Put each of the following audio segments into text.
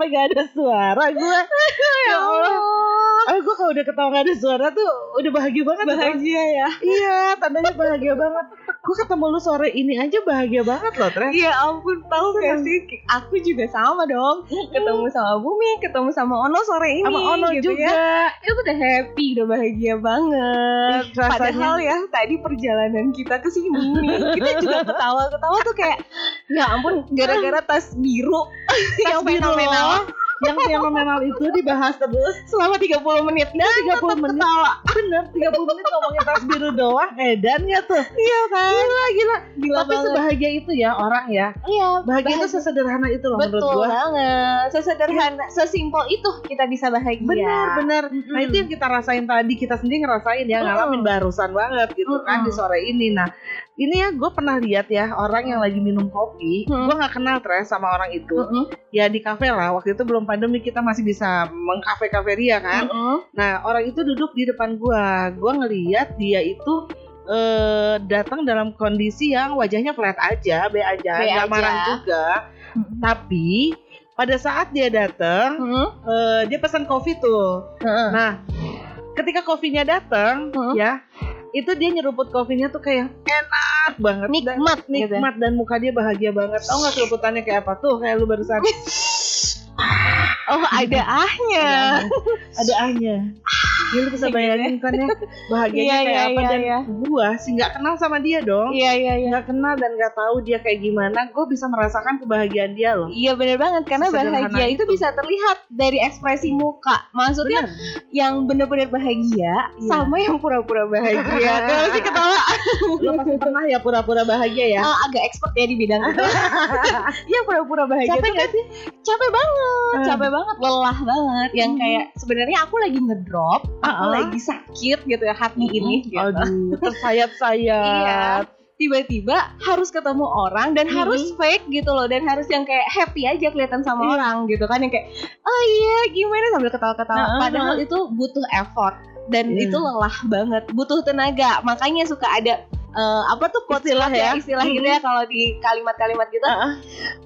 sampai gak ada suara gue. ya Allah. Oh, gue kalau udah ketawa gak ada suara tuh udah bahagia banget. Bahagia ya. Iya, tandanya bahagia banget. Gue ketemu lu sore ini aja bahagia banget loh, Tres. Iya ampun tahu gak sih Aku juga sama dong Ketemu sama Bumi Ketemu sama Ono sore ini Sama Ono gitu juga. ya. Itu udah happy Udah bahagia banget Ih, rasanya- Padahal ya Tadi perjalanan kita ke sini Kita juga ketawa-ketawa tuh kayak Ya ampun Gara-gara tas biru. Yang biru fenomenal. Yang fenomenal itu dibahas terus Selama 30 menit. Dan 30 menit. Bener 30 menit ngomongin tas biru doang Edannya tuh. Iya kan? Gila gila. Gila Tapi banget. sebahagia itu ya orang ya. Iya Bahagia itu sesederhana itu loh menurut Betul gue banget. Sesederhana Sesimpel itu kita bisa bahagia. Bener bener. Mm-mm. Nah itu yang kita rasain tadi Kita sendiri ngerasain ya. Ngalamin barusan banget gitu kan Mm-mm. Di sore ini. Nah ini ya gue pernah lihat ya Orang yang lagi minum kopi Mm. Gue gak kenal Tres sama orang itu. Mm-mm. Ya di kafe lah Waktu itu belum pandemi Kita masih bisa mengkafe-kafe dia kan Mm-mm. Nah orang itu duduk di depan gua, gua ngeliat dia itu eh, datang dalam kondisi yang wajahnya flat aja, be aja, Be nggak marah juga. Mm-mm. Tapi pada saat dia datang, Mm-mm. eh, dia pesan kopi tuh. Mm-mm. Nah, ketika kopinya datang, Mm. ya itu dia nyeruput kopinya tuh kayak enak banget, dan, Nikmat gitu. nikmat dan muka dia bahagia banget. Tau nggak seruputannya kayak apa tuh? Kayak lu barusan. Oh ada ahnya. ada ahnya. Ya, lu bisa bayangin kan ya bahagianya Iya, kayak iya, apa iya, dan iya. gua sih nggak kenal sama dia dong Iya iya iya. nggak kenal dan nggak tahu dia kayak gimana gue bisa merasakan kebahagiaan dia loh Iya bener banget karena bahagia itu itu. bisa terlihat dari ekspresi muka. Maksudnya Bener. yang bener-bener bahagia Iya. sama yang pura-pura bahagia. Kalau sih ketawa lo pasti pernah ya pura-pura bahagia ya ah, agak expert ya di bidang itu. Iya pura-pura bahagia. capek nggak sih capek banget, Hmm. capek banget, lelah banget. Yang Hmm. kayak sebenarnya aku lagi ngedrop, aku Uh-uh. lagi sakit gitu ya hati ini. Gitu. aduh tersayat-sayat Iya. Tiba-tiba harus ketemu orang dan harus fake gitu loh dan harus yang kayak happy aja kelihatan sama Iya. orang gitu kan yang kayak oh iya gimana sambil ketawa-ketawa Nah, padahal itu butuh effort dan Iya. itu lelah banget butuh tenaga makanya suka ada eh, apa tuh quotes Istilah quotes ya. istilah gitu ya kalau di kalimat-kalimat gitu Heeh.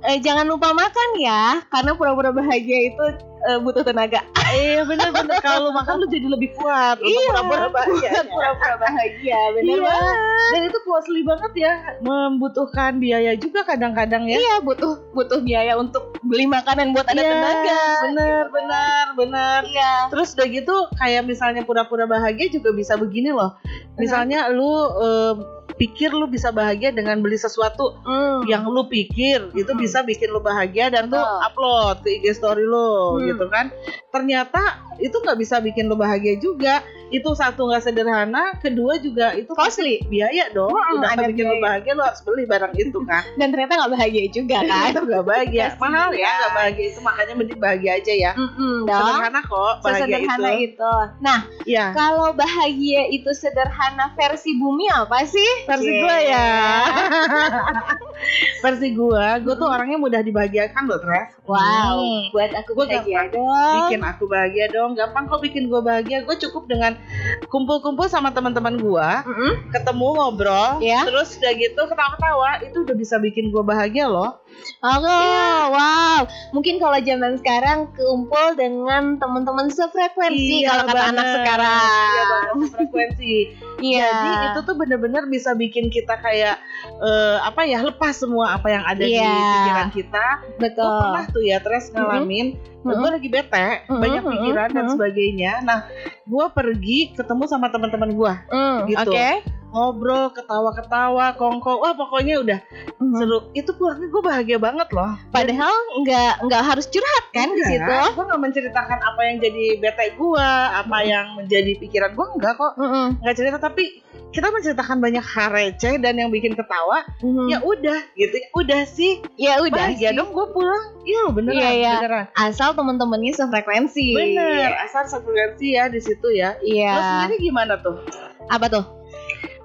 eh, jangan lupa makan ya karena pura-pura bahagia itu eh, butuh tenaga. Iya bener-bener kalau lu makan lu jadi lebih kuat. Iya, pura-pura bahagia pura-pura bahagia bener Iya. banget. Dan itu costly banget ya. Membutuhkan biaya juga kadang-kadang ya. Iya butuh butuh biaya untuk beli makanan buat ada Iya, tenaga. bener bener bener. Iya. Terus udah gitu kayak misalnya pura-pura bahagia juga bisa begini loh. Misalnya lu eh, pikir lu bisa bahagia dengan beli sesuatu Hmm. yang lu pikir itu Hmm. bisa bikin lu bahagia dan lu upload ke IG story lu Hmm. gitu kan. Ternyata itu nggak bisa bikin lu bahagia juga. Itu satu nggak sederhana, kedua juga itu Costly. biaya dong. Hmm, Udah ada bikin biaya. bahagia lu harus beli barang itu kan. Dan ternyata nggak bahagia juga kan? itu nggak bahagia. Mahal ya nggak bahagia itu makanya mending bahagia aja ya. Mm-mm, dong. Sederhana kok bahagia Sesederhana itu. itu. Nah, Iya. kalau bahagia itu sederhana versi bumi apa sih? versi Cie. gue ya versi gue gue tuh orangnya mudah dibahagiakan loh Tres Wow, Hmm. buat aku Gua bahagia dong. bikin aku bahagia dong gampang kok bikin gue bahagia gue cukup dengan kumpul-kumpul sama teman-teman gue Mm-mm. ketemu ngobrol Ya. terus udah gitu ketawa-ketawa itu udah bisa bikin gue bahagia loh Oh, wow. Mungkin kalau zaman sekarang kumpul dengan teman-teman sefrekuensi Iya kalau kata anak sekarang. iya banget frekuensi Iya. jadi itu tuh bener-bener bisa bikin kita kayak eh, apa ya lepas semua apa yang ada di Iya. pikiran kita betul. gue pernah tuh ya Tres ngalamin Mhm. gue lagi bete Mhm, banyak mhm, pikiran dan mhm. sebagainya nah gue pergi ketemu sama teman-teman gue Mm, gitu. Oke. Ngobrol ketawa-ketawa kongko wah pokoknya udah Mhm. seru itu pulangnya gue bahagia banget loh Padahal nggak nggak harus curhat kan di situ. gue nggak menceritakan apa yang jadi bete gue apa yang menjadi pikiran gue enggak kok Mm-mm. nggak cerita tapi kita menceritakan banyak hal receh dan yang bikin ketawa Mhm. ya udah gitu udah sih ya udah bahagia sih. dong gue pulang iya beneran Iya, iya. beneran Asal temen-temennya sefrekuensi. bener asal sefrekuensi ya di situ ya Iya. Lo sendiri gimana tuh? Apa tuh?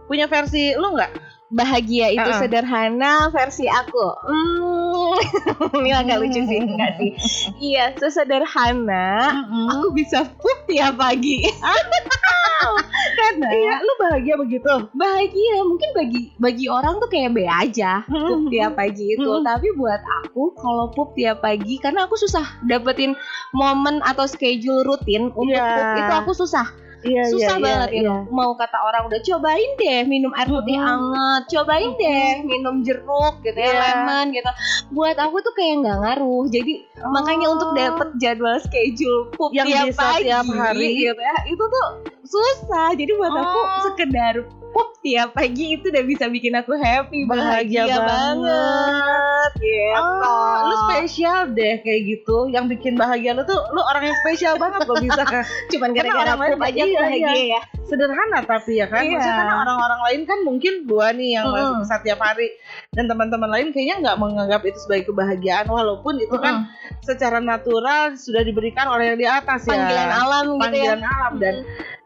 Punya versi lo nggak? Bahagia itu Uh-uh. sederhana versi aku. Hmm. Ini agak lucu sih, enggak sih? Iya, sesederhana aku bisa pup tiap pagi. nah. Iya, lu bahagia begitu. bahagia mungkin bagi bagi orang tuh kayak be aja pup Hmm. tiap pagi itu Hmm. tapi buat aku kalau pup tiap pagi karena aku susah dapetin momen atau schedule rutin untuk Iya. pup itu aku susah Iya, susah iya, banget iya, gitu iya. mau kata orang udah cobain deh minum air putih Mm-mm. hangat cobain deh minum jeruk gitu ya Iya. lemon gitu buat aku tuh kayak nggak ngaruh jadi makanya untuk dapet jadwal schedule pup Yang tiap bisa pagi tiap hari. gitu ya itu tuh susah jadi buat aku Oh. sekedar pup tiap pagi itu udah bisa bikin aku happy Bahagia bahagia, banget gitu Oh, lu spesial deh kayak gitu. Yang bikin bahagia lu tuh, lu orang yang spesial banget lo bisa. cuman Karena gara-gara orang lain pup aja aku iya, bahagia iya. ya Sederhana tapi ya kan. Iya. Maksudnya karena orang-orang lain kan mungkin gua nih yang Mm-mm. bisa tiap hari dan teman-teman lain kayaknya nggak menganggap itu sebagai kebahagiaan walaupun itu kan secara natural sudah diberikan oleh yang di atas ya. panggilan alam gitu ya Panggilan alam dan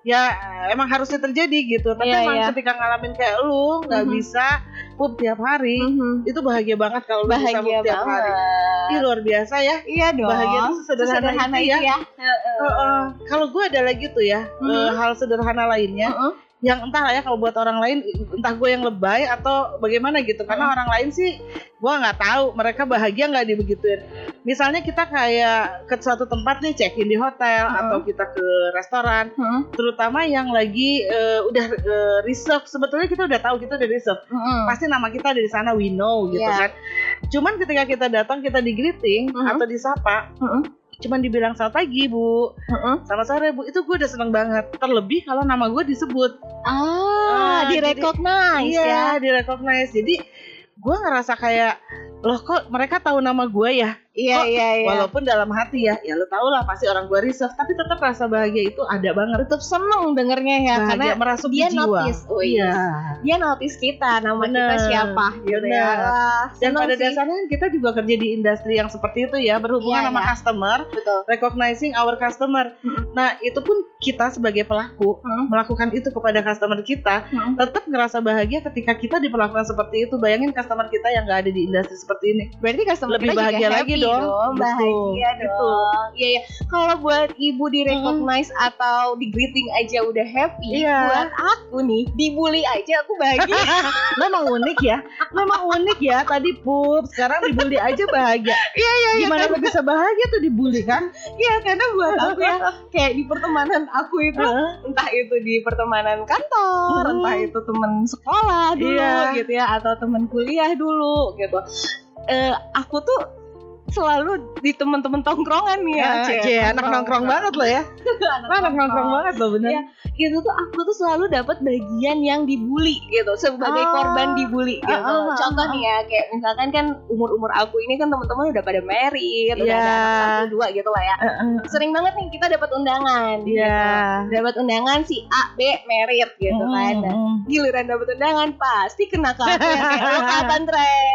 ya emang harusnya terjadi gitu. Tapi Iya, emang iya. ketika ngalamin kayak lu nggak Mhm. bisa pup tiap hari. Mhm. Itu bahagia banget kalau lu bisa pup tiap hari. banget Ih luar biasa ya. Iya dong. Bahagia itu sesederhana itu ya. ya. Heeh. Kalau gue ada lagi tuh ya Mhm. eh, hal sederhana lainnya Heeh. Yang entah lah ya kalau buat orang lain entah gue yang lebay atau bagaimana gitu karena Mhm. orang lain sih gue nggak tahu mereka bahagia nggak dibegituin. Misalnya kita kayak ke suatu tempat nih check in di hotel Mhm. atau kita ke restoran, Heeh. terutama yang lagi eh, udah eh, reserve sebetulnya kita udah tahu kita udah reserve Heeh. pasti nama kita ada di sana we know gitu Iya. kan. Cuman ketika kita datang kita di greeting Mhm. atau disapa Heeh. Cuman dibilang selamat pagi bu. Heeh. selamat sore bu. Itu gue udah seneng banget. Terlebih kalau nama gue disebut. Ah, Ah, di jadi- recognize ya. iya di recognize jadi gue ngerasa kayak loh kok mereka tahu nama gue ya Iya, Kok- iya, iya. walaupun dalam hati ya ya lo tau lah pasti orang gue reserve tapi tetap rasa bahagia itu ada banget tetap seneng dengernya ya bahagia karena merasuk dia di jiwa notice. Oh, iya dia notice kita, nama Bener, kita siapa gitu ya. bener. Wah, dan pada sih. dasarnya kan kita juga kerja di industri yang seperti itu ya berhubungan Iya, sama iya. customer betul. recognizing our customer nah itu pun kita sebagai pelaku Mm. melakukan itu kepada customer kita Mm. tetap ngerasa bahagia ketika kita diperlakukan seperti itu. Bayangin customer kita yang nggak ada di industri seperti ini. Berarti customer Lebih kita juga bahagia lagi happy dong. bahagia Betul, dong. Iya iya. Kalau buat ibu di recognize atau di greeting aja udah happy, Iya. buat aku nih dibully aja aku bahagia. Lo emang unik ya. Lo emang unik ya. Tadi pup, sekarang dibully aja bahagia. Iya iya iya. Gimana lo bisa bahagia tuh dibully kan? Iya karena buat aku ya kayak di pertemanan aku itu entah itu di pertemanan kantor, Hmm. entah itu teman sekolah dulu Iya. gitu ya atau teman kuliah dulu gitu. Eh aku tuh selalu di teman-teman tongkrongan nih ya. Ya, Cie. cie, anak nongkrong banget lo ya. Anak anak nongkrong banget lo bener. Iya. Gitu tuh aku tuh selalu dapat bagian yang dibully gitu sebagai Oh. korban dibully gitu. Ah, ah, Contoh nih ya kayak misalkan kan umur-umur aku ini kan teman-teman udah pada married, udah Iya. ada anak satu dua gitu lah ya. Sering banget nih kita dapat undangan. Iya. gitu. Dapat undangan si A, B married gitu kan. Nah, Mm. giliran dapat undangan pasti kena yang kayak kapan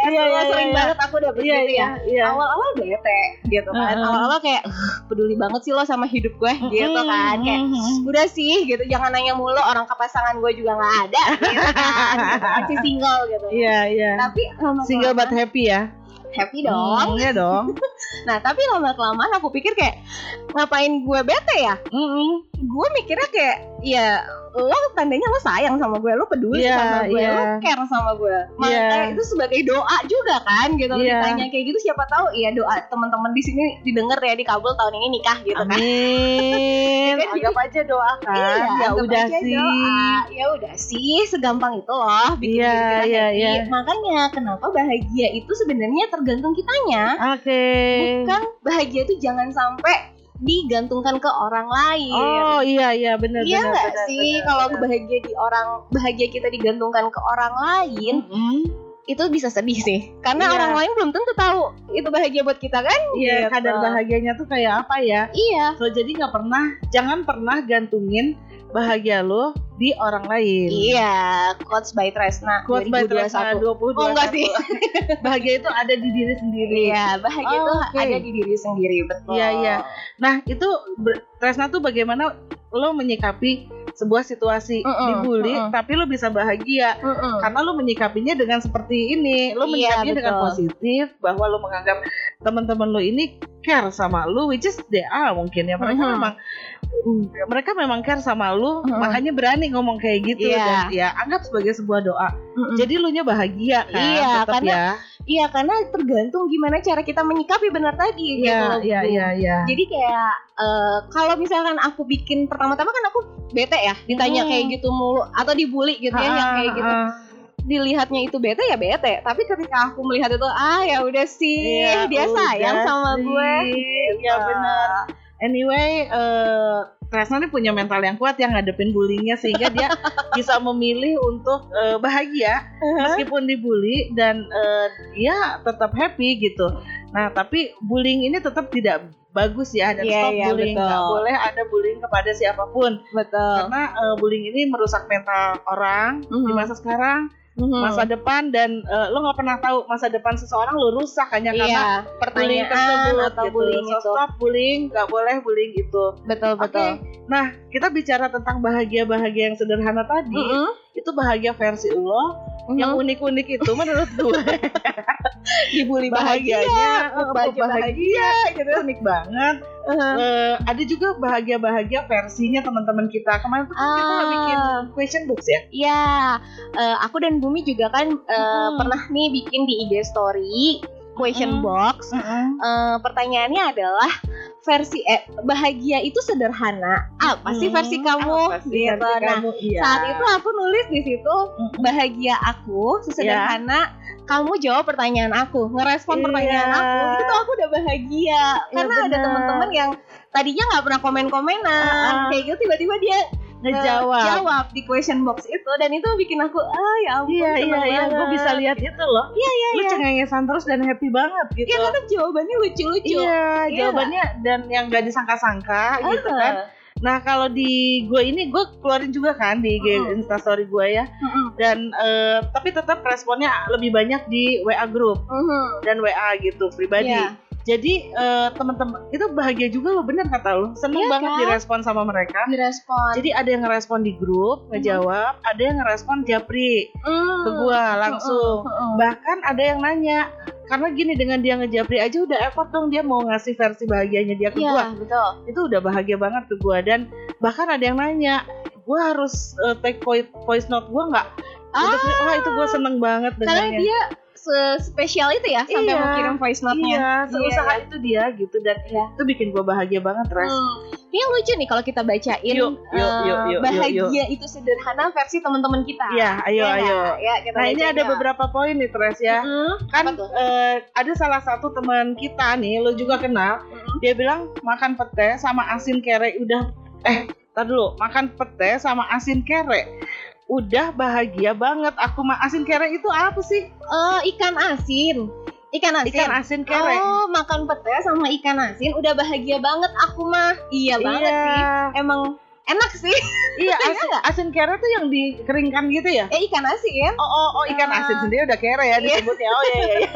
Iya, Lo iya, sering iya. banget aku dapet Iya, gitu ya iya. Awal-awal bete gitu kan Heeh. awal-awal kayak "Ugh, peduli banget sih lo sama hidup gue gitu kan kayak udah sih gitu jangan nanya mulu orang ke pasangan gue juga nggak ada gitu kan gitu kan. si single gitu Iya, iya. tapi lama Single but happy ya. happy dong Iya dong. nah tapi lama kelamaan aku pikir kayak ngapain gue bete ya Mm-mm. gue mikirnya kayak ya lo tandanya lo sayang sama gue lo peduli Iya, sama gue iya. lo care sama gue makanya Iya. itu sebagai doa juga kan gitu Iya. ditanya kayak gitu siapa tahu ya doa teman-teman di sini didengar ya di kabul tahun ini nikah gitu kan Amin. Kan Anggap aja doa kan. Iya, ya udah sih. doa. Ya udah sih, segampang itu loh bikin Iya, diri kita iya, happy. iya. Makanya kenapa bahagia itu sebenarnya tergantung kitanya. Oke. Bukan bahagia itu jangan sampai digantungkan ke orang lain. Oh iya iya benar Iya benar. nggak benar, sih kalau bahagia di orang bahagia kita digantungkan ke orang lain Mm-mm. Itu bisa sedih sih karena Iya. orang lain belum tentu tahu itu bahagia buat kita kan Iya Gitu. kadar bahagianya tuh kayak apa ya? iya So jadi nggak pernah, jangan pernah gantungin bahagia lo di orang lain. iya quotes by Tresna Quote by 2021 Tresna 2021. Oh, enggak sih. bahagia itu ada di diri sendiri. Iya, bahagia itu Oh, oke. ada di diri sendiri, betul. Iya, iya. Nah itu Tresna tuh bagaimana lo menyikapi sebuah situasi Mm-mm, dibully, mm-mm. tapi lo bisa bahagia. Mm-mm. karena lu menyikapinya dengan seperti ini lu Iya, menyikapinya dengan betul. positif bahwa lu menganggap teman-teman lu ini care sama lu which is they are mungkin ya mereka Mhm. memang mm, mereka memang care sama lu, Mm-mm. makanya berani ngomong kayak gitu Iya. dan ya anggap sebagai sebuah doa. Mm-mm. Jadi lu nya bahagia kan? Iya, tetep karena ya. Iya karena tergantung gimana cara kita menyikapi benar tadi gitu Iya, iya, iya, iya. Jadi kayak eh, kalau misalkan aku bikin pertama-tama kan aku bete ya ditanya Hmm. kayak gitu mulu atau dibully gitu ya yang kayak gitu Ah, dilihatnya itu bete ya bete tapi ketika aku melihat itu ah ya udah sih Iya, dia sayang udah sama sih. gue Iya benar. Anyway, eh Kresna nih punya mental yang kuat yang ngadepin bullyingnya sehingga dia bisa memilih untuk eh, bahagia meskipun dibully dan eh, dia tetap happy gitu. Nah, tapi bullying ini tetap tidak bagus ya dan Iya, stop iya, bullying betul. nggak boleh ada bullying kepada siapa pun betul karena eh, bullying ini merusak mental orang di Mhm. masa sekarang Mhm. masa depan dan eh, lo nggak pernah tahu masa depan seseorang lo rusak hanya karena iya bullying pertanyaan tersebut atau gitu. bullying So, itu stop bullying nggak boleh bullying itu betul betul nah kita bicara tentang bahagia bahagia yang sederhana tadi Mhm. Itu bahagia versi lo Mhm. yang unik-unik itu menurut gue dibully bahagia bahagianya mood eh, bahagia, bahagia gitu unik banget Mhm. Eh, ada juga bahagia-bahagia versinya teman-teman kita kemarin tuh kan kita Ah. bikin question books ya Iya, eh, aku dan Bumi juga kan eh, Mhm. pernah nih bikin di IG story question Mhm. box. Eh, pertanyaannya adalah versi eh, bahagia itu sederhana. Apa sih versi Hmm, kamu? sih Gitu. versi Nah, kamu? Iya. saat itu aku nulis di situ Mm-mm. bahagia aku sesederhana kamu jawab pertanyaan aku, ngerespon Iya. pertanyaan aku. Itu tuh aku udah bahagia. Karena ada benar. teman-teman yang tadinya nggak pernah komen-komenan, Ah. kayak gitu tiba-tiba dia ngejawab jawab di question box itu dan itu bikin aku ah ya ampun Iya iya iya, gue bisa lihat itu loh. Iya iya Lu iya. cengengesan terus dan happy banget gitu. Iya karena jawabannya lucu-lucu. Iya, Iya jawabannya dan yang gak disangka-sangka gitu Ah. kan. Nah kalau di gue ini gue keluarin juga kan di Mm-mm. Instastory gue ya. Dan eh, tapi tetap responnya lebih banyak di WA group Mhm. dan WA gitu pribadi. Iya. Jadi eh, teman-teman itu bahagia juga lo bener kata lo. Seneng Iya banget kan? direspon sama mereka. Direspon. Jadi ada yang ngerespon di grup, ngejawab, ada yang ngerespon japri Mm. ke gua langsung. Mm-mm. Bahkan ada yang nanya, karena gini dengan dia ngejapri aja udah effort dong dia mau ngasih versi bahagianya dia ke Iya gua. betul. Itu udah bahagia banget ke gua dan bahkan ada yang nanya, gua harus uh, take voice, note gua nggak? Untuk- Wah itu gua seneng banget Ah. Karena dengannya. dia spesial itu ya sampai Iya. mau kirim voice note-nya. Iya, seusaha Iya. itu dia gitu dan Iya. itu bikin gua bahagia banget res. Hmm. Ini lucu nih kalau kita bacain Yuk, yuk, eh, yuk, yuk, bahagia itu sederhana versi teman-teman kita. Iya, ayo Iya ayo. Ya, kita Nah ini ada yuk. beberapa poin nih Tres ya. Mm-mm. kan eh, ada salah satu teman kita nih lo juga kenal Mm-mm. dia bilang makan pete sama asin kere udah eh tar dulu makan pete sama asin kere udah bahagia banget aku mah asin kere itu apa sih Eh, ikan asin. Ikan asin. ikan asin kere Oh, makan pete sama ikan asin udah bahagia banget aku mah. Iya banget sih. Emang enak sih. iya Iya asin, asin kere tuh yang dikeringkan gitu ya Eh ikan asin. oh oh, oh ikan Ah. asin sendiri udah kere ya Iya. disebutnya oh iya iya iya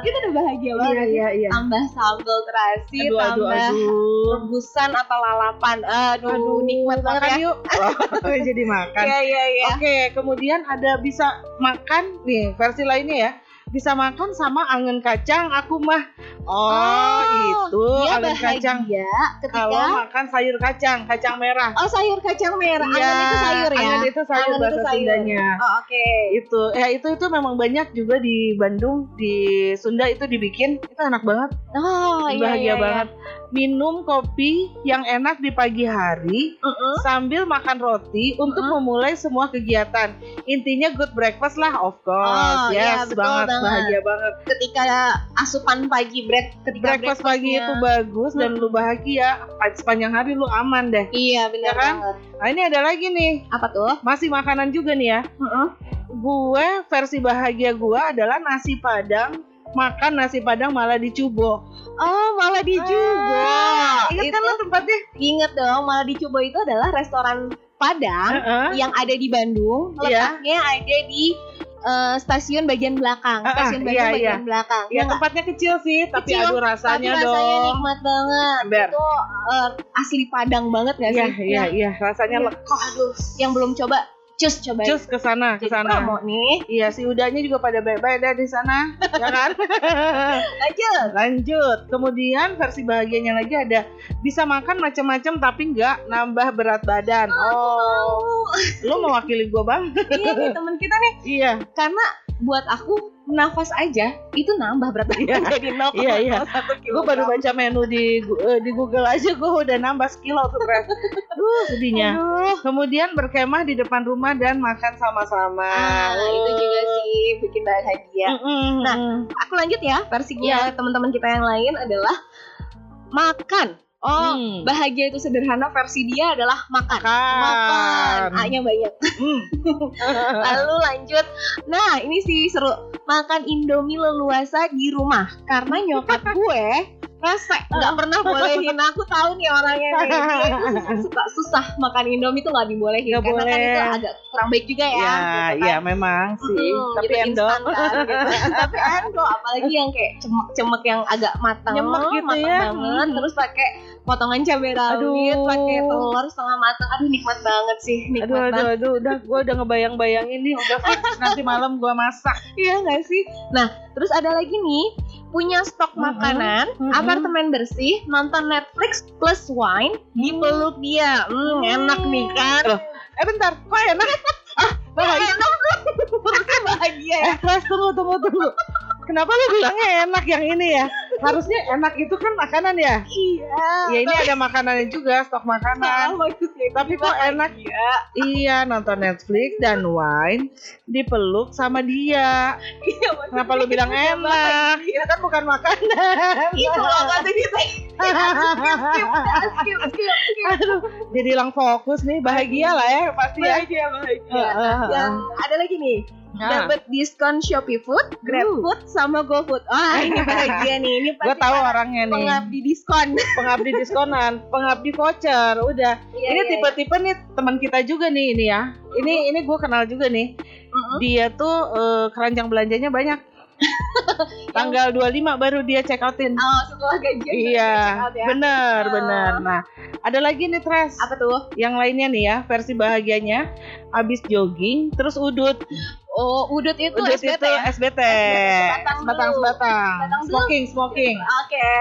Itu udah bahagia iya banget. iya iya Tambah sambal terasi, aduh aduh tambah aduh rebusan atau lalapan. Aduh, nikmat banget makan ya. yuk oh, jadi makan Iya iya iya. Oke, kemudian ada bisa makan nih versi lainnya ya. Bisa makan sama angin kacang aku mah. Oh, itu dia angin kacang. bahagia ketika Kalau makan sayur kacang, kacang merah. Oh sayur kacang merah, Iya, angan itu sayur ya? Angin itu sayur Angan itu bahasa sayur. Sundanya. Oh oke. Itu, ya itu itu memang banyak juga di Bandung, di Sunda itu dibikin. Itu enak banget, Oh iya bahagia iya, iya. banget. Minum kopi yang enak di pagi hari Mm-mm. sambil makan roti untuk Mm-mm. memulai semua kegiatan. Intinya good breakfast lah, of course. Oh, iya, yes, betul banget, banget. bahagia banget. Ketika asupan pagi break, ketika Breakfast pagi itu bagus dan lu bahagia, sepanjang hari lu aman deh. Iya benar Ya kan? banget. Nah ini ada lagi nih, Apa tuh? masih makanan juga nih ya. Gue versi bahagia gue adalah nasi padang, makan nasi padang malah dicubo. Oh malah di Jubo. Ah, Ingat kan lo tempatnya? Ingat dong, malah di Cubo itu adalah restoran Padang Heeh. yang ada di Bandung. Iya. Letaknya ada di eh, stasiun bagian belakang. Stasiun Bandung iya, bagian iya. belakang. Ya nggak? tempatnya kecil sih, tapi Kecil, aduh rasanya Tapi rasanya dong. nikmat banget. Ember. Itu eh, asli Padang banget gak Iya, sih? iya, Yang- iya, rasanya Iya. lekoh. Aduh, yang belum coba cus coba Cus ke sana, ke sana. promo nih Iya, si udahnya juga pada baik-baik dah di sana, ya kan? lanjut Lanjut. Kemudian versi bahagianya lagi ada bisa makan macam-macam tapi nggak nambah berat badan. Oh, lu mewakili gua bang? iya nih temen kita nih iya. karena buat aku nafas aja itu nambah berat badan jadi 0,01 Iya, iya. kilo Gue baru baca menu di eh, di Google aja gue udah nambah sekilo tuh Res. Aduh sedihnya. Aduh. Kemudian berkemah di depan rumah dan makan sama-sama. Ah, itu juga sih bikin bahagia. Mm-mm. Nah, Aku lanjut ya, versinya Iya. teman-teman kita yang lain adalah makan. Oh, Hmm. bahagia itu sederhana versi dia adalah makan. Makan. Makan. A-nya banyak. Hmm. Lalu lanjut. Nah, ini sih seru. Makan Indomie leluasa di rumah. Karena nyokap gue rese nggak pernah bolehin aku tahu nih orangnya nih dia itu suka susah makan Indomie tuh nggak dibolehin Nggak karena kan boleh. itu agak kurang baik juga ya, Ya, gitu ya kan. memang sih. Mm, Tapi gitu, endo. instan kan, gitu. tapi endo apalagi yang kayak cemek-cemek yang agak matang Nyemek gitu matang ya. banget Hmm. terus pakai potongan cabai rawit Aduh. pakai telur setengah matang aduh nikmat banget sih nikmat Aduh, aduh, banget aduh, udah gue udah ngebayang-bayangin nih, udah fix nanti malam gue masak. iya nggak sih nah terus ada lagi nih punya stok Mhm. makanan Mhm. apartemen bersih nonton Netflix plus wine dipeluk dia hmm, enak nih kan Loh, Eh bentar, kok enak? ah, bahagia. enak bahagia ya Eh, tunggu, tunggu, tunggu. Kenapa lu bilangnya enak yang ini ya? Harusnya enak itu kan makanan ya? iya Ya ini ada makanannya juga, stok makanan. maksudnya Tapi kok enak ya Iya, nonton Netflix dan wine dipeluk sama dia. iya Kenapa lu bilang enak? Itu kan bukan makanan. itu loh kata kita skip skip Aduh, jadi hilang fokus nih. Bahagia lah ya pasti ya. bahagia bahagia yang ada lagi nih Nah, dapat diskon Shopee Food, GrabFood, sama GoFood. Wah ini bahagia nih, ini gue tahu orangnya nih. pengabdi diskon. Pengabdi diskonan, pengabdi voucher, udah. Iya, ini iya, tipe-tipe nih teman kita juga nih ini ya. Ini ini gue kenal juga nih. Mm-mm. Dia tuh eh, keranjang belanjanya banyak. Tanggal 25 baru dia check outin. Oh setelah gajian Iya, out ya. bener, Ah. bener. Nah, ada lagi nih Tres. Apa tuh? Yang lainnya nih ya, versi bahagianya abis jogging terus udut. Oh udut itu udut SBT itu ya? SBT. sebatang Sebatang sebatang. Smoking, smoking. Oke.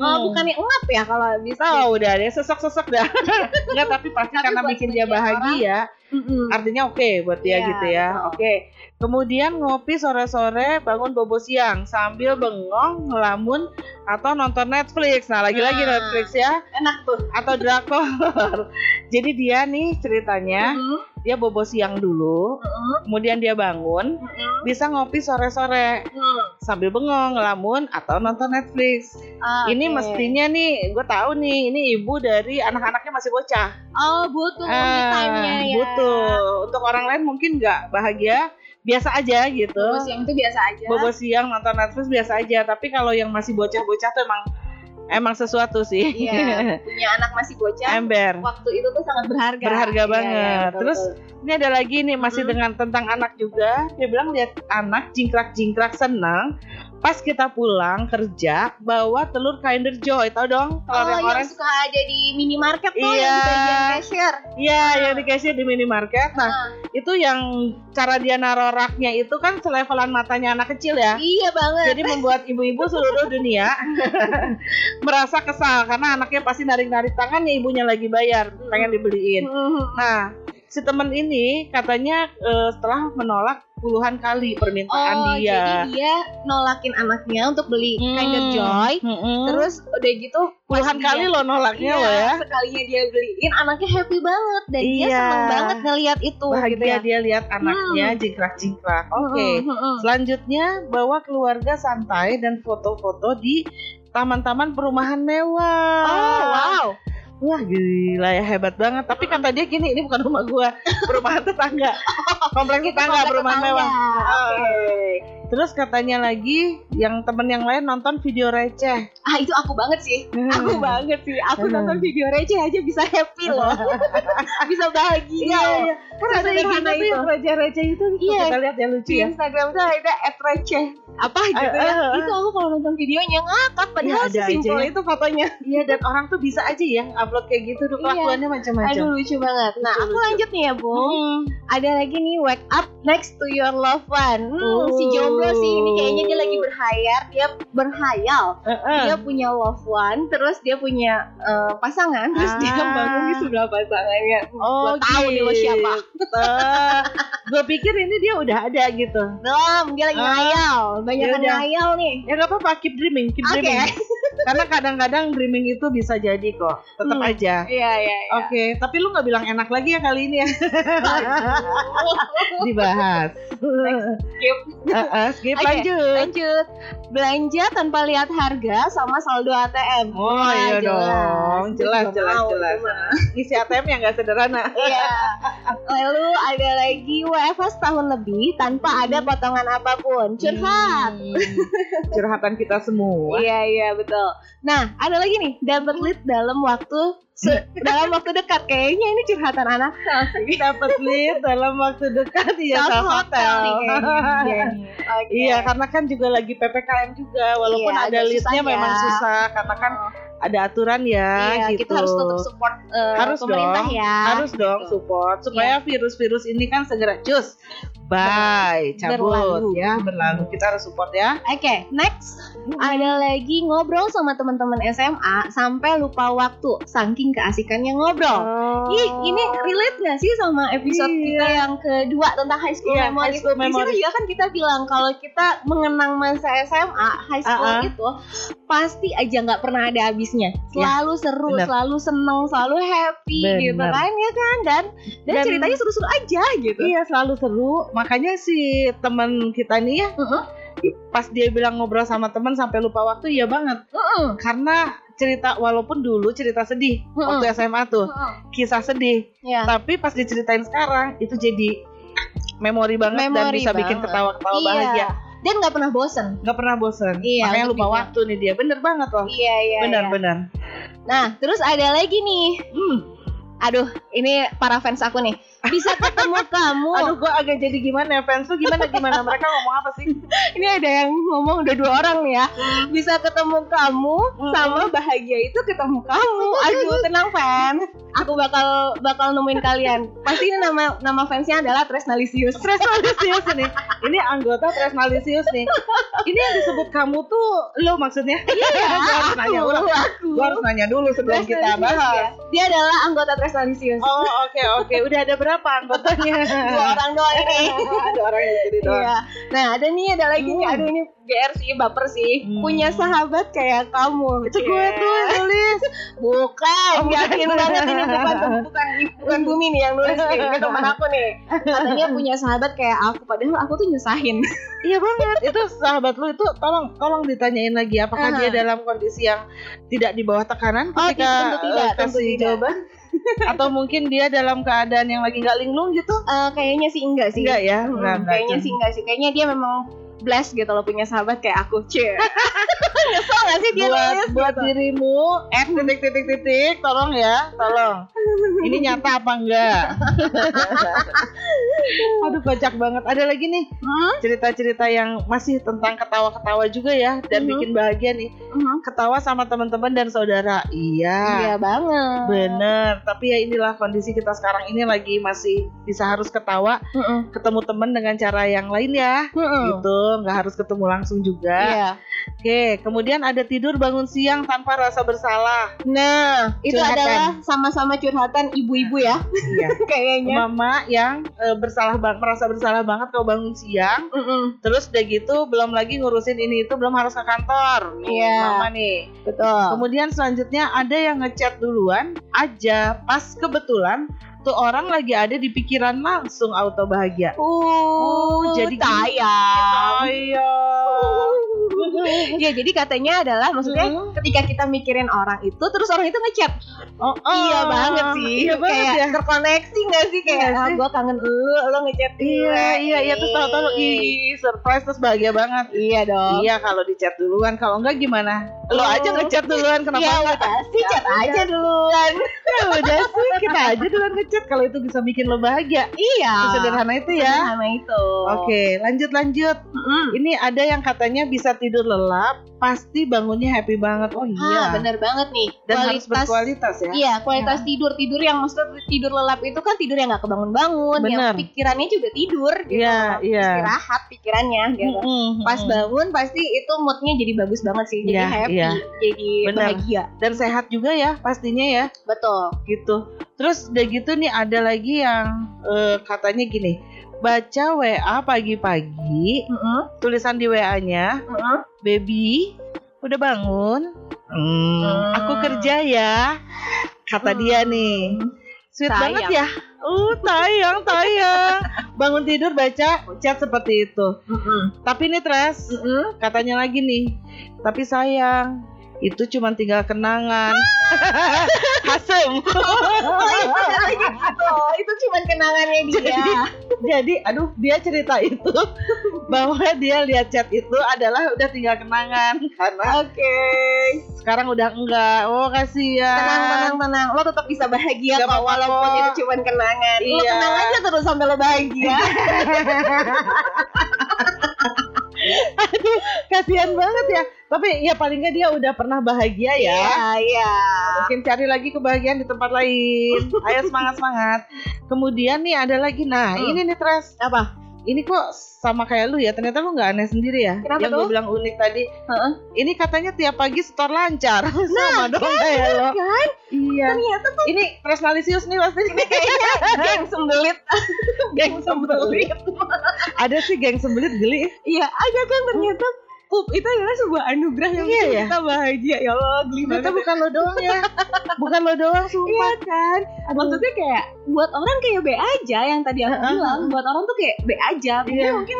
Oh bukannya ngap ya kalau bisa. Tahu udah dia sesek-sesek dah. Enggak, tapi pasti Tapi karena bikin dia bahagia, Mm-mm. artinya oke buat dia Iya, gitu ya. Oke. Kemudian ngopi sore-sore, bangun bobo siang sambil bengong, ngelamun atau nonton Netflix. Nah, lagi-lagi Nah. Netflix ya Enak tuh. atau drakor. Jadi dia nih ceritanya, Mm-mm. dia bobo siang dulu, Mm-mm. kemudian dia bangun, Mm-mm. bisa ngopi sore-sore Mm. sambil bengong, ngelamun atau nonton Netflix. Ah, Ini oke. mestinya nih, gue tahu nih, ini ibu dari anak-anaknya masih bocah. Oh butuh me Ah, time-nya ya. Butuh. Untuk orang lain mungkin nggak bahagia, biasa aja gitu. Bobo siang itu biasa aja. Bobo siang nonton Netflix biasa aja. Tapi kalau yang masih bocah-bocah tuh emang emang sesuatu sih. Iya. Punya anak masih bocah. Ember. Waktu itu tuh sangat berharga. Berharga Iya, banget. iya, betul, Terus betul. Ini ada lagi nih masih Mhm. dengan tentang anak juga. Dia bilang lihat anak jingkrak-jingkrak senang. Pas kita pulang kerja bawa telur Kinder Joy, tau dong telur Oh, yang yang orange? suka ada di minimarket tuh Iya. yang di bagian cashier. Iya, yang di cashier di minimarket. Nah, Ah, itu yang cara dia naruh raknya itu kan selevelan matanya anak kecil ya. iya banget. Jadi membuat ibu-ibu seluruh dunia merasa kesal karena anaknya pasti narik-narik tangannya ibunya lagi bayar pengen dibeliin. Nah, si temen ini katanya eh, setelah menolak puluhan kali permintaan Oh, dia. jadi dia nolakin anaknya untuk beli Hmm. Kinder Joy. Mm-mm. Terus udah gitu puluhan kali dia- lo nolaknya Iya, lo ya. sekalinya dia beliin anaknya happy banget dan dia Iya. seneng banget ngelihat itu Bahagia gitu ya. dia lihat anaknya jingkrak-jingkrak. Oke. Mhm, mhm. Selanjutnya bawa keluarga santai dan foto-foto di taman-taman perumahan mewah. Oh, wow. Wah gila ya hebat banget. Tapi kata dia gini, ini bukan rumah gua, perumahan tetangga, komplek tetangga, perumahan mewah. Oke. Terus katanya lagi, yang temen yang lain nonton video receh. Ah, itu aku banget sih. Aku banget sih. Aku Hmm. nonton video receh aja bisa happy loh. bisa bahagia. Iya, iya. Kan ada Sederhana IG itu itu. yang receh-receh itu Iya. kita lihat ya lucu Di ya. Instagram tuh ada at receh apa gitu ya. Eh, eh, eh. Itu aku kalau nonton videonya ngakak padahal Iya, ada sesimpel aja ya. itu fotonya. Iya dan orang tuh bisa aja ya upload kayak gitu tuh Iya. kelakuannya macam-macam. Aduh lucu banget. Nah, Lucu, aku lucu. lanjut nih ya, Bu. Hmm. Ada lagi nih wake up next to your loved one. Hmm, si Oh. Jomblo sih ini kayaknya dia lagi berhayal, dia berhayal. Eh, eh. Dia punya loved one, terus dia punya eh, pasangan, terus dia Ah. bangun di sebelah pasangannya. Oh, Gua tahu nih lo siapa. gue pikir ini dia udah ada gitu. Belum, dia lagi Ah. ngayal. Banyak Ya udah. ngayal nih. Ya nggak apa-apa, keep dreaming, keep Oke. dreaming. Karena kadang-kadang dreaming itu bisa jadi kok, tetap Hmm. aja. Iya, iya, iya. Oke, tapi lu nggak bilang enak lagi ya kali ini ya? Dibahas. Skip. Eh, eh, skip Oke, lanjut. Lanjut. Belanja tanpa lihat harga sama saldo ATM. Oh Wah, iya dong, jelas Gua jelas mau, jelas. gua mau. Isi ATM yang nggak sederhana. Iya. Lalu ada lagi WFH setahun lebih tanpa ada potongan apa pun. Curhat. Hmm, curhatan kita semua. Iya iya betul. Nah ada lagi nih dapat lead dalam waktu se- dalam waktu dekat kayaknya ini curhatan anak sih. Dapat lead dalam waktu dekat ya self hotel. nih. Iya. Iya, karena kan juga lagi PPKM juga, walaupun Iya, ada leadnya susah memang ya. susah, karena kan ada aturan ya, Iya, gitu. kita harus tetap support eh, Harus pemerintah dong, ya. harus dong Gitu. support supaya virus-virus ini kan segera cus, bye, cabut Berlalu. ya, berlalu. Kita harus support ya. Oke, next ada lagi ngobrol sama teman-teman SMA sampai lupa waktu saking keasikannya ngobrol. Ih, ini relate gak sih sama episode Iya. kita yang kedua tentang high school Iya, memories? high school memories. juga kan kita bilang kalau kita mengenang masa SMA, high school Ah, ah. itu pasti aja nggak pernah ada habisnya. Selalu seru, bener. selalu seneng, selalu happy gitu Bener. kan ya kan? Dan dan, Dan- ceritanya seru-seru aja gitu. Iya, selalu seru. Makanya si teman kita nih ya, Heeh. pas dia bilang ngobrol sama teman sampai lupa waktu, ya banget. Heeh. Karena cerita walaupun dulu cerita sedih Heeh. waktu SMA tuh, Heeh. kisah sedih. Ya. tapi pas diceritain sekarang itu jadi memori banget dan Memori bisa bikin banget. ketawa-ketawa Iya. bahagia Dan nggak pernah bosen. nggak pernah bosen Iya, makanya lupa waktu nih dia bener banget loh Iya iya. benar iya. benar Nah, terus ada lagi nih. hmm. Aduh, ini para fans aku nih. Bisa ketemu kamu. aduh gua agak jadi gimana ya fans tuh gimana gimana mereka ngomong apa sih Ini ada yang ngomong udah dua orang nih ya. Bisa ketemu kamu Hmm. sama bahagia itu ketemu kamu. Aduh, tenang fans. Aku bakal bakal nemuin kalian. Pasti ini nama nama fansnya adalah Tresnalisius. Tresnalisius nih ini anggota Tresnalisius nih ini yang disebut kamu tuh lo maksudnya Iya, gua harus nanya ulang aku. gua harus nanya dulu sebelum kita bahas ya. Dia adalah anggota Tresnalisius. oh oke oke udah ada berapa anggotanya Dua orang doang ini. ada orang yang jadi doang Iya. Nah, ada nih ada lagi nih. Hmm. Aduh ini GR sih baper sih. Hmm. Punya sahabat kayak kamu. itu gue tuh yang nulis Bukan, Oh, bukan. yakin banget ini bukan bukan bukan Bumi nih yang nulis nih, ini teman aku nih. Katanya punya sahabat kayak aku, padahal aku tuh nyusahin. Iya banget. Itu sahabat lu itu tolong tolong ditanyain lagi apakah Aha. dia dalam kondisi yang tidak di bawah tekanan Oh, ketika tentu tidak, eh, tentu tidak. jawaban atau mungkin dia dalam keadaan yang lagi nggak linglung gitu? Eh, kayaknya sih enggak sih. Enggak ya? Hmm, kayaknya sih enggak sih. Kayaknya dia memang blessed gitu loh punya sahabat kayak aku. Cie. Nyesel gak sih dia buat nulis buat gitu? dirimu eh titik titik titik tolong ya tolong ini nyata apa enggak aduh kocak banget ada lagi nih Hmm? cerita-cerita yang masih tentang ketawa-ketawa juga ya dan Mhm. bikin bahagia nih Mhm. ketawa sama teman-teman dan saudara iya Iya banget. Bener, tapi ya inilah kondisi kita sekarang ini lagi masih bisa harus ketawa, Mm-mm. ketemu temen dengan cara yang lain ya, Mm-mm. gitu, nggak harus ketemu langsung juga. Iya. Oke, kemudian ada tidur bangun siang tanpa rasa bersalah. Nah, itu Curhatan. adalah sama-sama curhatan ibu-ibu ya, Iya. kayaknya. Mama yang eh, bersalah banget, merasa bersalah banget kalau bangun siang, Mm-mm. terus udah gitu belum lagi ngurusin ini itu belum harus ke kantor. Nih, Iya. Mama nih. Betul. Kemudian selanjutnya ada yang ngechat duluan aja pas kebetulan tuh orang lagi ada di pikiran langsung auto bahagia. Uh, jadi gini. tayang. Iya. ya jadi katanya adalah maksudnya Hmm. ketika kita mikirin orang itu terus orang itu ngechat Oh, oh. iya banget sih Iya banget kayak ya. terkoneksi gak sih kayak Iya ah, gue kangen lu lu ngechat Iya, iya, iya terus tahu-tahu ih surprise terus bahagia banget. iya dong Iya kalau di chat duluan, kalau enggak gimana? Lo aja ngechat duluan kenapa Ya enggak? sih chat aja duluan. Ya udah sih kita aja duluan ngechat kalau itu bisa bikin lo bahagia. Iya. Sesederhana itu ya. Sederhana itu. Oke, lanjut lanjut. Mm-mm. Ini ada yang katanya bisa tidur lelap, pasti bangunnya happy banget. Oh Ah, iya. bener banget nih. Dan harus berkualitas ya. Iya, kualitas tidur tidur yang maksudnya tidur lelap itu kan tidur yang nggak kebangun-bangun, yang pikirannya juga tidur gitu. Iya, iya. Istirahat pikirannya gitu. Mm-mm, Pas mm-mm. bangun pasti itu moodnya jadi bagus banget sih, jadi Iya, happy, iya. jadi Bener. bahagia. dan sehat juga ya pastinya ya Betul. gitu. Terus udah gitu nih ada lagi yang eh, katanya gini, baca WA pagi-pagi, Heeh. tulisan di WA-nya, Heeh. baby udah bangun, Hmm, Hmm. aku kerja ya, kata dia nih. Sweet Sayang. banget ya. Uh, tayang, tayang. Bangun tidur baca chat seperti itu. Heeh. Tapi nih Tres, Heeh. katanya lagi nih. Tapi sayang, itu cuma tinggal kenangan. Hasem. Oh, iya, lagi gitu. Itu cuma kenangannya dia. Jadi, jadi, aduh, dia cerita itu bahwa dia lihat chat itu adalah udah tinggal kenangan karena Oke. sekarang udah enggak. Oh, kasihan. Tenang, tenang, tenang. Lo tetap bisa bahagia Gak kok walaupun itu cuma kenangan. Lo Iya. kenang aja terus sampai lo bahagia. Aduh, kasihan banget ya. Tapi ya paling nggak dia udah pernah bahagia ya. Iya, iya. Mungkin cari lagi kebahagiaan di tempat lain. Ayo semangat semangat. Kemudian nih ada lagi. Nah Hmm. ini nih Tres. Apa? Ini kok sama kayak lu ya. Ternyata lu nggak aneh sendiri ya. Kenapa Yang gue bilang unik tadi. Heeh. Ini katanya tiap pagi setor lancar. sama dong kayak lo. Kan? Iya. Ternyata tuh Ini Tresnalisius nih pasti. kayaknya geng sembelit. geng sembelit. ada sih geng sembelit geli. Iya, ada kan ternyata pup itu adalah sebuah anugerah yang Iya, ya? kita bahagia. Ya Allah, geli banget. bukan lo doang ya. Bukan lo doang Iya sumpah. kan? Maksudnya kayak buat orang kayak B aja yang tadi aku Heeh. bilang, buat orang tuh kayak B aja. Mungkin Iya. mungkin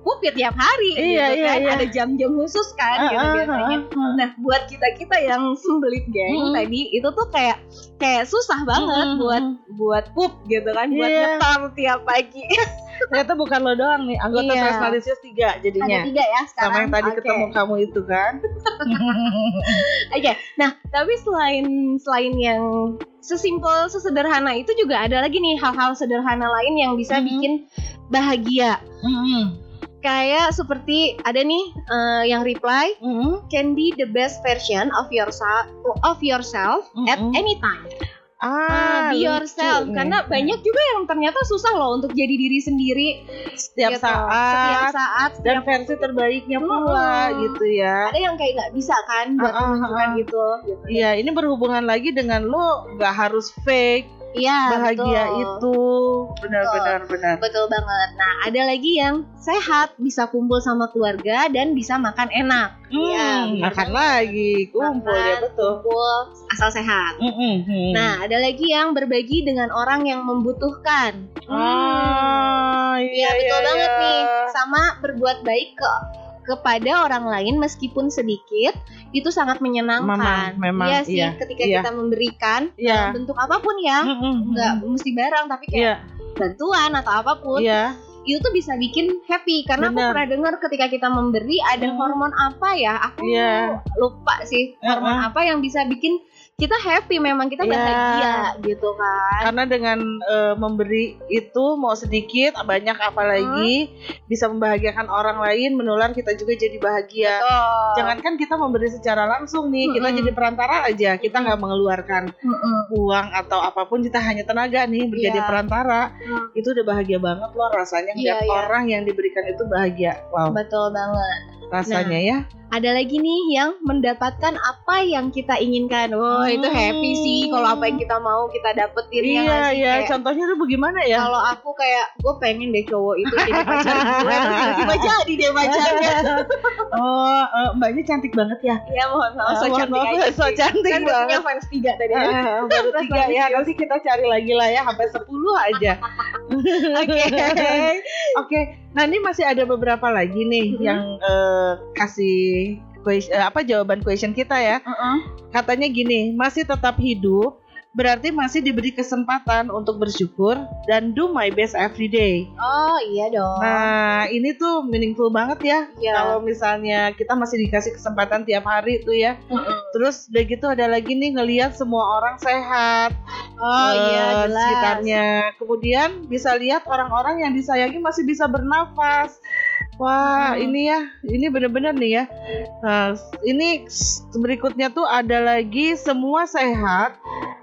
pup ya tiap hari Iya, gitu iya, kan. iya. Ada jam-jam khusus kan gitu Heeh, biasanya. heeh. Nah, buat kita-kita yang sembelit geng Mm. tadi itu tuh kayak kayak susah banget Mm, buat buat pup gitu kan, buat Iya. nyetor tiap pagi. Ternyata bukan lo doang nih. Anggota Iya. Tresnalisius tiga jadinya. Ada tiga ya sekarang. sama yang tadi Oke. ketemu kamu itu kan Oke, nah tapi selain selain yang sesimpel sesederhana itu juga ada lagi nih hal-hal sederhana lain yang bisa Mhm. bikin bahagia. Kayak seperti ada nih eh, yang reply can be the best version of yourself of yourself at Mhm. any time. Ah be lucu yourself nih. karena banyak juga yang ternyata susah loh untuk jadi diri sendiri setiap gitu. saat setiap saat dan setiap versi terbaiknya pula Mm-mm. gitu ya ada yang kayak nggak bisa kan buat Ah, ah, menunjukkan ah. gitu, gitu. Iya, ini berhubungan lagi dengan lo nggak harus fake Iya, bahagia betul. itu. Benar-benar benar. Betul banget. Nah, ada lagi yang sehat, bisa kumpul sama keluarga dan bisa makan enak. Iya, Hmm, benar makan banget. lagi, kumpul ya Makan, betul. Kumpul asal sehat. Mm-mm, hmm. Nah, ada lagi yang berbagi dengan orang yang membutuhkan. ah, Iya, iya, betul iya, banget iya. nih. Sama berbuat baik ke kepada orang lain meskipun sedikit itu sangat menyenangkan. Memang, memang, iya sih, iya, ketika iya. kita memberikan Iya. dalam bentuk apa pun ya, Mm-mm, nggak mm. mesti barang tapi kayak Iya, bantuan atau apa pun. iya. itu tuh bisa bikin happy karena aku Benar. pernah dengar ketika kita memberi ada Hmm. hormon apa ya aku Iya. lupa sih hormon Uh-uh. apa yang bisa bikin kita happy memang kita Iya. bahagia gitu kan Karena dengan eh, memberi itu mau sedikit, banyak apalagi bisa membahagiakan orang lain, menular kita juga jadi bahagia. Betul. Jangankan kita memberi secara langsung nih, kita Mm-mm. jadi perantara aja, kita nggak mengeluarkan Mm-mm. uang atau apa pun, kita hanya tenaga nih menjadi Iya. perantara. Hmm. Itu udah bahagia banget loh rasanya Iya, lihat iya. orang yang diberikan itu bahagia. Wow, betul banget rasanya ya. ada lagi nih yang mendapatkan apa yang kita inginkan oh itu happy sih kalau apa yang kita mau kita dapetin ya Iya, sih? iya. Kayak, Contohnya tuh bagaimana ya? kalau aku kayak gue pengen deh cowok itu jadi pacar gue tiba-tiba jadi deh pacarnya oh, eh, mbaknya cantik banget ya. ya mohon maaf so Ah, mohon cantik maaf, so cantik kan banget. punya fans tiga tadi ya Ah, baru Terus tiga ya nanti kita cari lagi lah ya sampai 10 aja Oke. oke nah ini masih ada beberapa lagi nih Mhm. yang eh, kasih question, eh, apa jawaban question kita ya Heeh. katanya gini masih tetap hidup berarti masih diberi kesempatan untuk bersyukur dan do my best every day. Oh iya dong. Nah, ini tuh meaningful banget ya. Iya. Kalau misalnya kita masih dikasih kesempatan tiap hari tuh ya. Terus udah gitu ada lagi nih ngelihat semua orang sehat. Oh eh, iya jelas. sekitarnya. Kemudian bisa lihat orang-orang yang disayangi masih bisa bernafas. Wah, Hmm. ini ya, ini bener-bener nih ya. Nah, ini berikutnya tuh ada lagi semua sehat,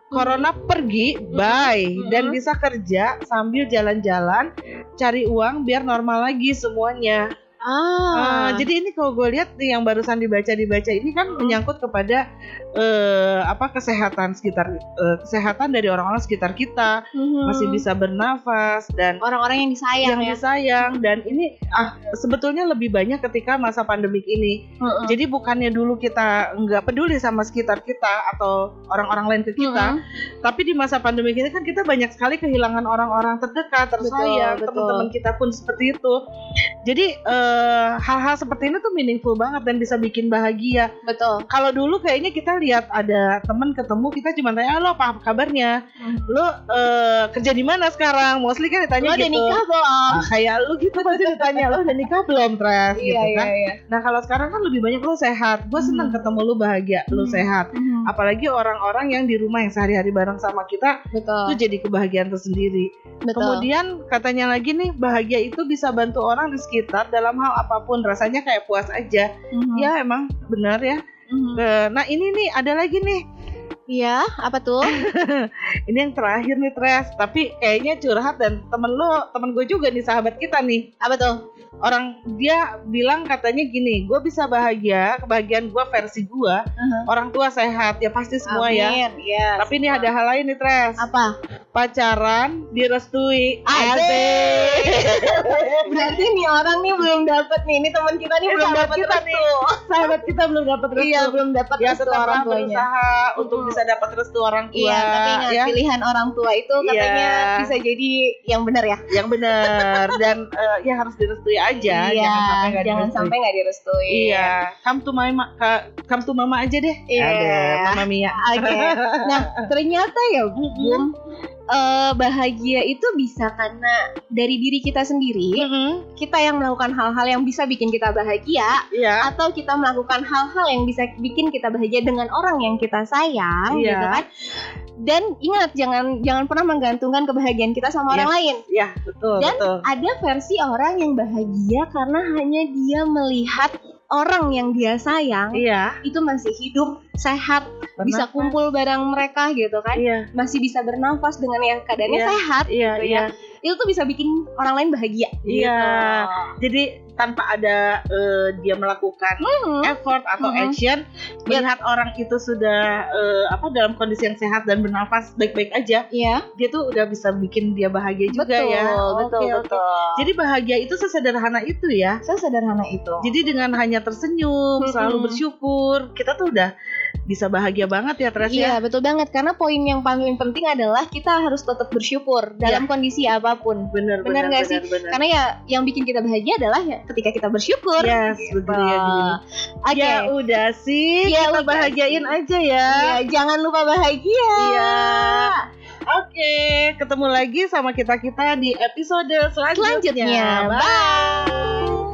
corona pergi, bye, Hmm. dan bisa kerja sambil jalan-jalan, cari uang biar normal lagi semuanya. Ah. Ah, jadi ini kalau gue lihat nih yang barusan dibaca dibaca ini kan menyangkut kepada eh, apa kesehatan sekitar eh, kesehatan dari orang-orang sekitar kita Mhm. masih bisa bernafas dan orang-orang yang disayang yang ya. disayang dan ini ah sebetulnya lebih banyak ketika masa pandemik ini. Mm-mm. Jadi bukannya dulu kita nggak peduli sama sekitar kita atau orang-orang lain ke kita, Mm-mm. tapi di masa pandemik ini kan kita banyak sekali kehilangan orang-orang terdekat, tersayang, teman-teman kita pun seperti itu. Jadi eh, hal-hal seperti ini tuh meaningful banget dan bisa bikin bahagia. Betul. Kalau dulu kayaknya kita lihat ada teman ketemu kita cuma tanya, "Halo, apa kabarnya? Lo eh, kerja di mana sekarang?" Mostly kan ditanya Lo gitu. udah nikah belum? Ah, kayak lu gitu pasti ditanya lo udah nikah belum Tres gitu Iya iya kan. iya. Nah kalau sekarang kan lebih banyak lo sehat. Gue seneng Hmm. ketemu lu bahagia, lu Hmm. sehat Mhm. apalagi orang-orang yang di rumah yang sehari-hari bareng sama kita Betul. itu jadi kebahagiaan tersendiri. Betul. Kemudian katanya lagi nih bahagia itu bisa bantu orang di sekitar dalam hal apa pun rasanya kayak puas aja. Mhm. Ya emang benar ya. Mhm. Eh, Nah ini nih ada lagi nih. Iya, apa tuh? Ini yang terakhir nih Tres. Tapi kayaknya curhat dan temen lo, temen gue juga nih sahabat kita nih. Apa tuh? Orang dia bilang katanya gini, gue bisa bahagia, kebahagiaan gue versi gue. Orang tua sehat ya pasti semua ya. Amin. Iya. Tapi ini ada hal lain nih Tres. apa? pacaran direstui Asik. Berarti nih orang nih belum dapet nih. Ini teman kita nih Eh, belum dapet kita restu. sahabat kita belum dapat restu Iya, belum dapat ya restu orang tuanya. berusaha untuk Mm. bisa dapat restu orang tua Iya, tapi ingat ya pilihan orang tua itu katanya Iya. bisa jadi yang benar ya. yang benar dan eh, ya harus direstui aja Iya, jangan sampai nggak jangan direstui. sampai nggak iya come to mama come to mama aja deh Iya. ada mama Mia Oke. Nah, ternyata ya, Bum, eh, bahagia itu bisa karena dari diri kita sendiri, Mm-mm. kita yang melakukan hal-hal yang bisa bikin kita bahagia, iya atau kita melakukan hal-hal yang bisa bikin kita bahagia dengan orang yang kita sayang, Iya. gitu kan? Dan ingat jangan jangan pernah menggantungkan kebahagiaan kita sama orang Yes. lain. iya betul Dan betul Ada versi orang yang bahagia karena hanya dia melihat orang yang dia sayang iya itu masih hidup, sehat, bisa Bernafas. kumpul bareng mereka gitu kan. iya Masih bisa bernafas dengan yang keadaannya Iya. sehat. iya gitu iya ya. Itu tuh bisa bikin orang lain bahagia. Iya. Gitu. jadi tanpa ada eh, dia melakukan Mhm. effort atau Mhm. action melihat orang itu sudah eh, apa dalam kondisi yang sehat dan bernafas baik-baik aja Iya. dia tuh udah bisa bikin dia bahagia juga betul, ya betul, oke. betul. jadi bahagia itu sesederhana itu ya sesederhana itu. jadi dengan hanya tersenyum Mm-mm. selalu bersyukur kita tuh udah bisa bahagia banget ya Tres ya Iya betul banget karena poin yang paling penting adalah kita harus tetap bersyukur dalam kondisi apa pun. bener Bener nggak sih? bener. Karena ya yang bikin kita bahagia adalah ya ketika kita bersyukur. yes betul ya. Oke. ya udah sih Ya kita udah bahagiain sih. aja ya Iya, jangan lupa bahagia. Iya. Oke, ketemu lagi sama kita-kita di episode selanjutnya. Selanjutnya. Bye.